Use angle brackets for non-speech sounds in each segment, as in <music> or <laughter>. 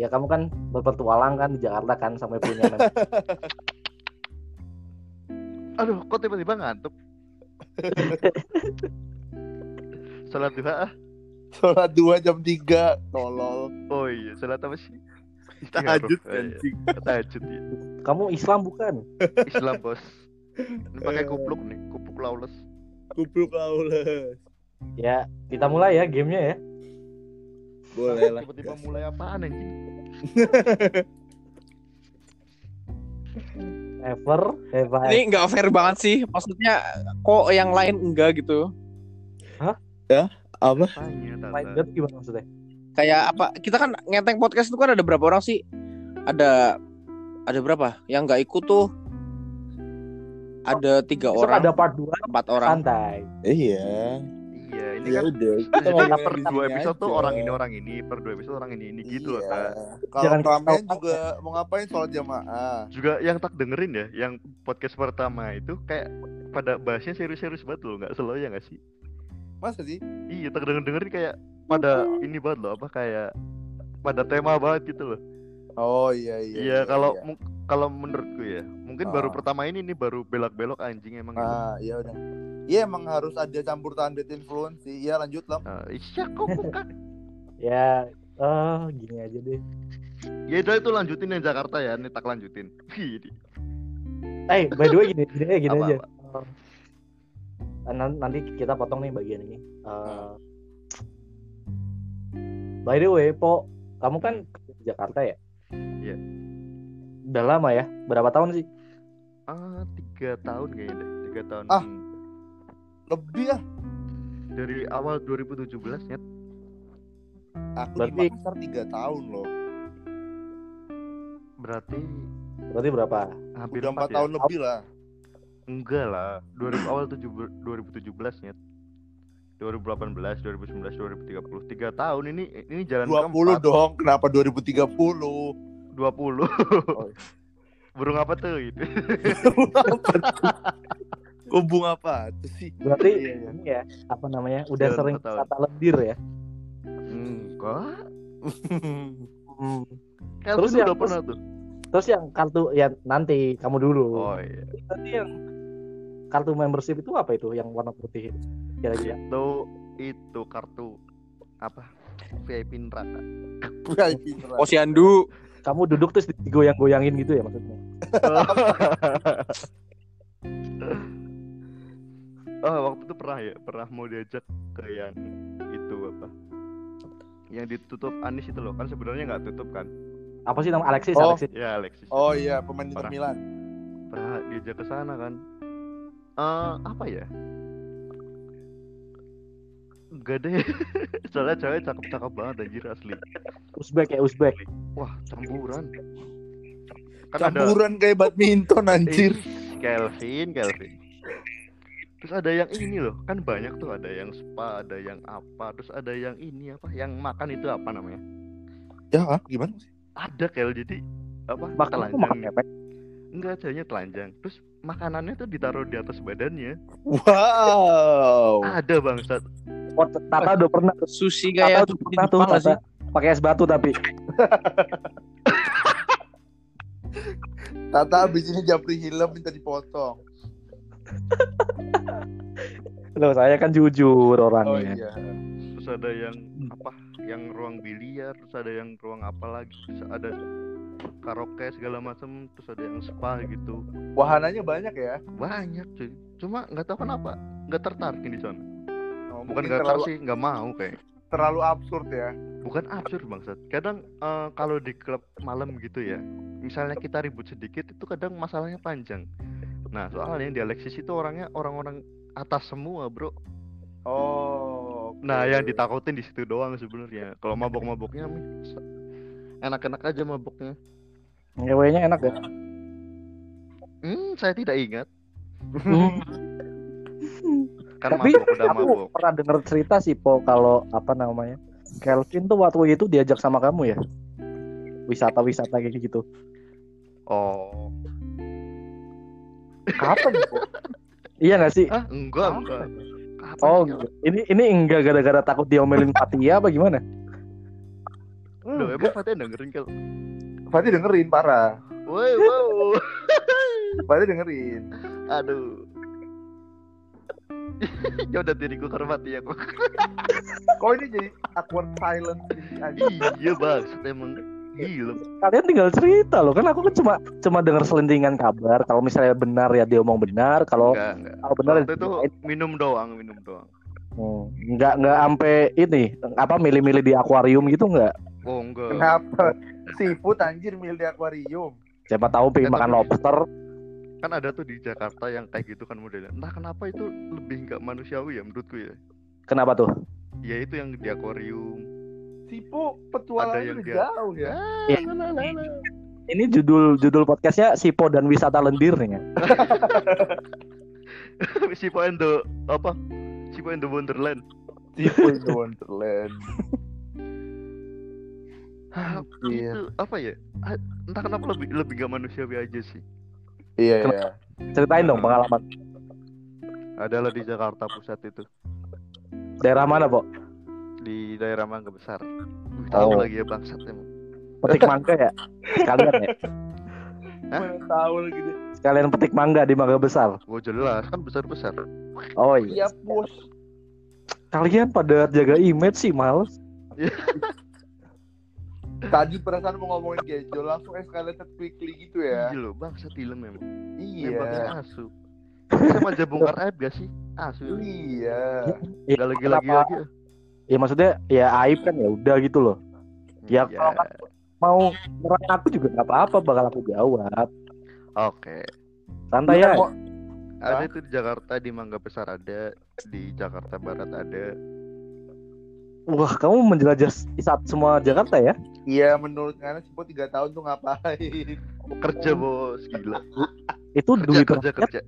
ya kamu kan berpetualang kan di Jakarta kan sampai punya <laughs> Aduh, kok tiba-tiba ngantuk? <laughs> Salat duha ah. Sholat dua jam tiga, tolol. Oh iya, salat apa sih? <laughs> Tahajud Oh, iya. anjing. Tahajud ya. kamu Islam bukan Islam, Bos. Ini pakai kupluk nih, kupluk lawless. Kupluk laules. ya kita mulai ya gamenya ya Boleh lah. Tiba-tiba mulai apaan anjing? <laughs> ever ever Ini nggak fair banget sih. Maksudnya kok yang lain enggak gitu. Apa? Tanya, main Tata. bet gimana maksudnya Kayak apa? Kita kan ngenteng podcast itu kan ada berapa orang sih? Ada ada berapa? Yang nggak ikut tuh ada tiga besok orang, ada part 2 empat orang. santai Iya. Iya, ini Ya kan udah. Kita jadi per dua episode tuh aja. orang ini orang ini, per dua episode orang ini ini gitu loh. Iya. Kak. Kalau ketahuan. juga mau ngapain sholat jamaah? Juga yang tak dengerin ya, yang podcast pertama itu kayak pada bahasnya serius-serius banget loh, nggak slow ya nggak sih? Masa sih? Iya, tak denger dengerin kayak pada ini banget loh, apa kayak pada tema banget gitu loh. Oh iya iya. Iya, kalau mu- kalau menurutku ya, mungkin baru Ah. pertama ini nih baru belok-belok anjing emang. gitu. Ah, iya udah. Iya emang harus ada campur tangan influence sih. Iya lanjut lah. Ah, iya kok bukan. <laughs> ya eh gini aja deh ya udah itu lanjutin yang Jakarta ya, ini tak lanjutin. <laughs> Eh by the way gini gini, gini Apa, aja apa? Nan- nanti kita potong nih bagian ini Eh, by the way po kamu kan di Jakarta ya. Udah lama ya berapa tahun sih Ah, tiga tahun kayaknya deh, tiga tahun. Ah. Lebih ah. Dari awal 2017 ya. Aku Berarti- di Makassar 3 tahun loh. Berarti berarti berapa hampir Udah 4 empat ya? tahun lebih lah. Enggak lah, 2000 awal tujuh, 2017 ya. 2018, 2019, 2030. Tiga tahun ini ini jalan 20 keempat. dong. Kenapa 2030? 20. Oh. <laughs> Burung apa tuh itu? Kok bunga apa tuh sih? berarti Iya, iya. ini ya apa namanya udah Jalan sering tahun. kata lendir ya Enggak. Hmm. Kan Terus terus yang- udah pernah tuh. terus yang kartu ya nanti kamu dulu Oh iya. nanti yang kartu membership itu apa itu yang warna putih itu kira-kira Itu itu kartu apa? VIP neraka. VIP <laughs> neraka. Posyandu. Kamu duduk terus digoyang-goyangin gitu ya maksudnya <laughs> Oh, waktu itu pernah ya, pernah mau diajak ke yang itu apa? Yang ditutup Anis itu loh, kan sebenarnya nggak tutup kan? apa sih nama Alexis Oh. Alexis Ya Alexis. Oh iya, pemain Inter. Milan. Pernah diajak ke sana kan? Eh, apa ya? Enggak deh. <laughs> Soalnya cewek cakep-cakep banget anjir asli. Uzbek ya Uzbek Wah, campuran. Kan Campuran kayak badminton ada anjir. Kelvin, Kelvin. Terus ada yang ini loh, kan banyak tuh ada yang spa, ada yang apa, terus ada yang ini apa, yang makan itu apa namanya? Ya, ah, gimana sih? Ada Kel, jadi apa? makan aku makan telanjang. kepek Enggak, ceweknya telanjang. Terus makanannya tuh ditaruh di atas badannya. Wow. Ada bangsat. Oh, Tata udah pernah Sushi Tata kayak udah pernah tuh? Tata pakai es batu tapi Tata abis ini japri hilem minta dipotong. loh saya kan jujur Oh orangnya iya. Terus ada yang apa? Yang ruang biliar, terus ada yang ruang apa lagi? Terus ada karaoke segala macam, terus ada yang spa gitu. Wahananya banyak ya. Banyak cuy. Cuma nggak tahu kenapa nggak tertarik di sana. Bukan nggak terlalu, tahu sih, nggak mau kayak. terlalu absurd ya. Bukan absurd bangsat. Kadang eh, kalau di klub malam gitu ya, misalnya kita ribut sedikit itu kadang masalahnya panjang. Nah soalnya di Alexis itu orangnya orang-orang atas semua bro. Oh. oke. Nah yang ditakutin di situ doang sebenarnya. Kalau mabok-maboknya enak-enak aja maboknya. ngewenya enak ya Hmm, saya tidak ingat. <laughs> Hmm. Kan tapi mabok udah aku mabok. pernah denger cerita sih po kalau apa namanya Kelvin tuh waktu itu diajak sama kamu ya wisata-wisata kayak gitu Oh, kapan po? iya gak sih ah enggak enggak. Kapan oh enggak. ini ini enggak gara-gara takut diomelin Fatia apa gimana Loh, Emang Fatih dengerin kalau Fatih dengerin parah. Woi, wow. Fatih dengerin. Aduh. <laughs> ya udah diriku hormati ya kok. <laughs> Kok ini jadi awkward silence iya bang, emang gila. Kalian tinggal cerita loh kan aku kan cuma cuma dengar selentingan kabar. Kalau misalnya benar ya dia omong benar. Kalau kalau benar Waktu ya itu dia- minum doang, minum doang. Hmm, nggak nggak sampai ini apa milih-milih di akuarium gitu nggak? Oh enggak. Kenapa? Seafood anjir mil di akuarium. Siapa tahu pengen makan lobster. Kan ada tuh di Jakarta yang kayak gitu kan modelnya. Entah kenapa itu lebih nggak manusiawi ya menurutku ya. Kenapa tuh? Ya itu yang di akuarium. Sipu Ada petualangan yang dia- jauh ya. Ya. Ini judul judul podcastnya Sipo dan wisata lendir nih ya. <laughs> si Endo apa? Si Endo Wonderland. Sipu in the Wonderland. Anjir. Itu apa ya? Ah, Entah kenapa lebih lebih gak manusiawi aja sih. Iya iya. Ceritain dong pengalaman. Adalah di Jakarta Pusat itu. Daerah mana, Pok? Di daerah Mangga Besar. Wih, tahu Oh. lagi ya bangsat emang. Petik mangga ya? Sekalian ya? Hah? Tahu lagi dia. Sekalian petik mangga di mangga besar. Oh jelas kan besar-besar. Oh iya. Iya bos. Kalian pada jaga image sih, males. <laughs> Tadi perasaan mau ngomongin Gejo langsung escalated quickly gitu ya. Iya loh, bangsat film memang. Iya. Nembaknya asu. Sama aja bongkar aib gak sih? Asu. Iya. Ya, Gak lagi-lagi kenapa- aja. Ya maksudnya ya aib kan ya udah gitu loh. Ya, Iya. kalau kan- Mau nyerang aku juga nggak apa-apa, bakal aku jawab. Oke. Santai Lu kan ya. mau- Ada itu di Jakarta di Mangga Besar ada, di Jakarta Barat ada. Wah, kamu menjelajah saat semua Jakarta ya? Iya menurut karena Sipo 3 tahun tuh ngapain? Kerja bos, gila. Itu Kerja duit kerja rakyat, kerja.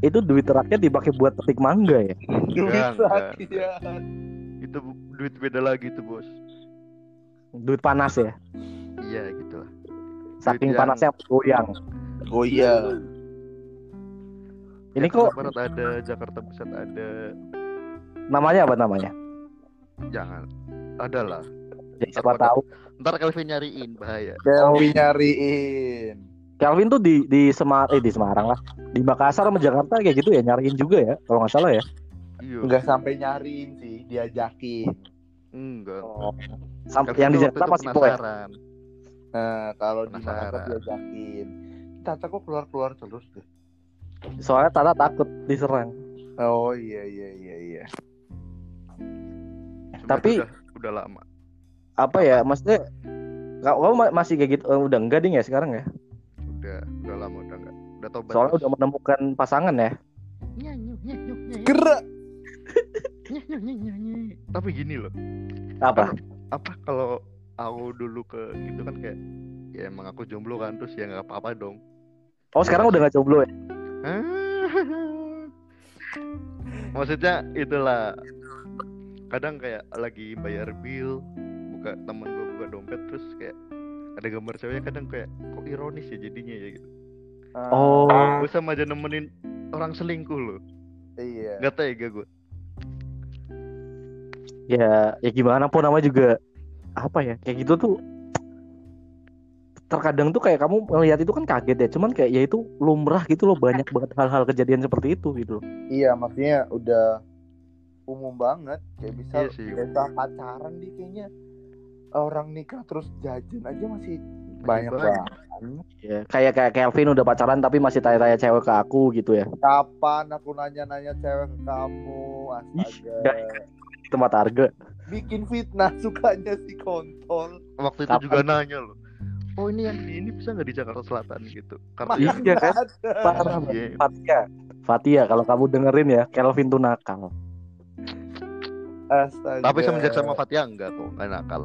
itu duit rakyat dipakai buat petik mangga ya. Duit rakyat. Itu duit beda lagi tuh bos. Duit panas ya. Iya gitu lah. Saking yang- panasnya goyang. Oh iya. Ini Jakarta kok Barat ada, Jakarta Pusat ada. namanya apa namanya? Jangan. Ada lah. Ya, siapa Apa- tahu. Ntar Kelvin nyariin bahaya. Kelvin nyariin. Kelvin tuh di di Semar eh di Semarang lah. Di Makassar sama Jakarta kayak gitu ya nyariin juga ya kalau nggak salah ya. Iya. Enggak sampai nyariin sih, diajakin. Enggak. Sampai Kelvin yang di Jakarta masih penasaran. Nah, kalau di. Makassar diajakin. Tata kok keluar-keluar terus deh. Soalnya Tata takut diserang. Oh iya iya iya iya. Tapi- udah, udah lama. Apa ya? Maksudnya kau kamu ma- masih kayak gitu eh, udah enggak ding ya sekarang ya? Udah, udah lama udah enggak. Udah tobat. Soalnya udah menemukan pasangan ya. Gerak. Tapi gini loh. Apa? Apa kalau aku dulu ke gitu kan kayak ya emang aku jomblo kan terus ya nggak apa-apa dong. Oh sekarang udah nggak jomblo ya? Maksudnya itulah kadang kayak lagi bayar bill buka temen gue buka dompet terus kayak ada gambar ceweknya kadang kayak kok ironis ya jadinya ya gitu. Oh. Gue sama aja nemenin orang selingkuh loh. Iya. Gak tega gue. ya ya gimana pun namanya juga apa ya kayak gitu tuh terkadang tuh kayak kamu melihat itu kan kaget ya cuman kayak ya itu lumrah gitu loh banyak banget hal-hal kejadian seperti itu gitu loh. Iya, maksudnya udah umum banget. Kayak bisa Iya sih. kita pacaran di kayaknya orang nikah terus jajan aja masih banyak banyak. banget. ya kayak kayak Kelvin udah pacaran tapi masih tanya-tanya cewek ke aku gitu ya Kapan aku nanya-nanya cewek ke kamu? Astaga. Ih, tempat harga Bikin fitnah sukanya si kontol. Waktu itu Kapan? juga nanya loh. Oh ini yang di ini bisa nggak di Jakarta Selatan gitu? Karena Iya, Mana kan? Iya. Fatia Fatia kalau kamu dengerin ya Kelvin tuh nakal Astaga. tapi semenjak sama Fatia enggak kok, enggak nakal.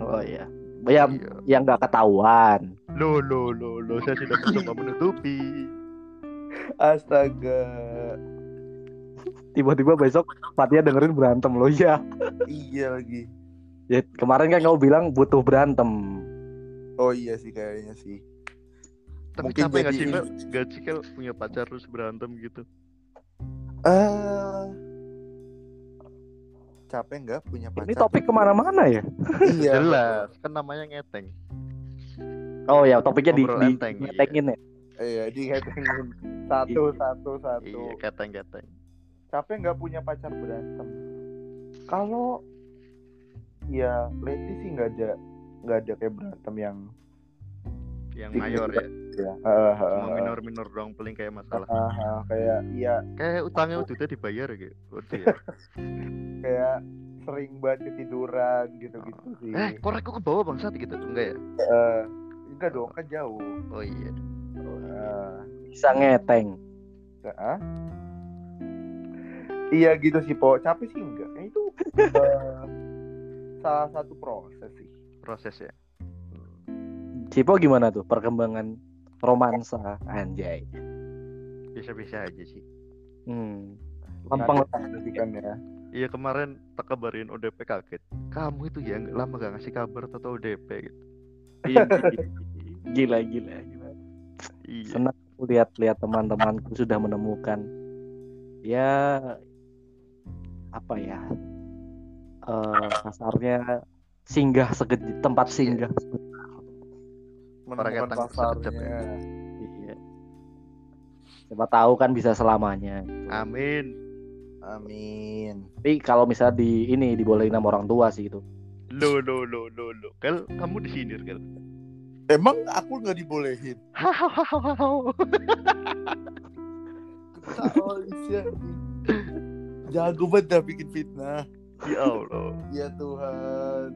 oh iya ya Iya. yang nggak ketahuan Lo lo lo lo saya tidak mencoba menutupi. Astaga. tiba-tiba besok Fatia dengerin berantem lo ya Iya lagi. ya kemarin kan kamu bilang butuh berantem Oh iya sih kayaknya sih. Tapi Mungkin capek sih jadi- Mel? Gak sih Kel punya pacar terus berantem gitu? Eh capek nggak punya pacar Ini topik ke mana-mana ya? iya <laughs> Jelas, kan namanya ngeteng. Oh ya, topiknya di, Ngobrol di enteng, iya. ngetengin ya. iya dihetengin satu satu satu Iya, keteng-keteng. capek nggak punya pacar berantem kalau ya lately sih nggak ada nggak ada kayak berantem yang Yang Iya. mayor ya. ya ah, Cuma minor-minor doang paling kayak masalah. ah, ah, kayak iya Kayak utangnya udah dibayar gitu. Udah ya. <laughs> kayak sering banget ketiduran gitu-gitu sih Eh, korek kok ke bawah bangsat gitu. Enggak ya? Eh, enggak dong kan jauh Oh iya. Ah, Bisa ngeteng. ah. iya gitu sih po capek sih enggak Kayaknya itu eh, <laughs> salah satu proses sih Proses ya. Cipo gimana tuh perkembangan romansa anjay? Bisa-bisa aja sih. Hmm. Lempeng kan ya Iya kemarin tak kabarin ODP kaget. Kamu itu ya nggak lama gak ngasih kabar atau ODP gitu. <laughs> gila gila gila. Iya. Senang aku lihat-lihat teman-temanku sudah menemukan ya apa ya eh kasarnya singgah segedi tempat singgah menemukan pasarnya Iya. Siapa tahu kan bisa selamanya. Amin. amin Tapi kalau misalnya di ini dibolehin sama orang tua sih itu. Lo lo lo lo lo. Kel, kamu disindir Kel. emang aku nggak dibolehin jago banget dah bikin fitnah Ya Allah. ya Tuhan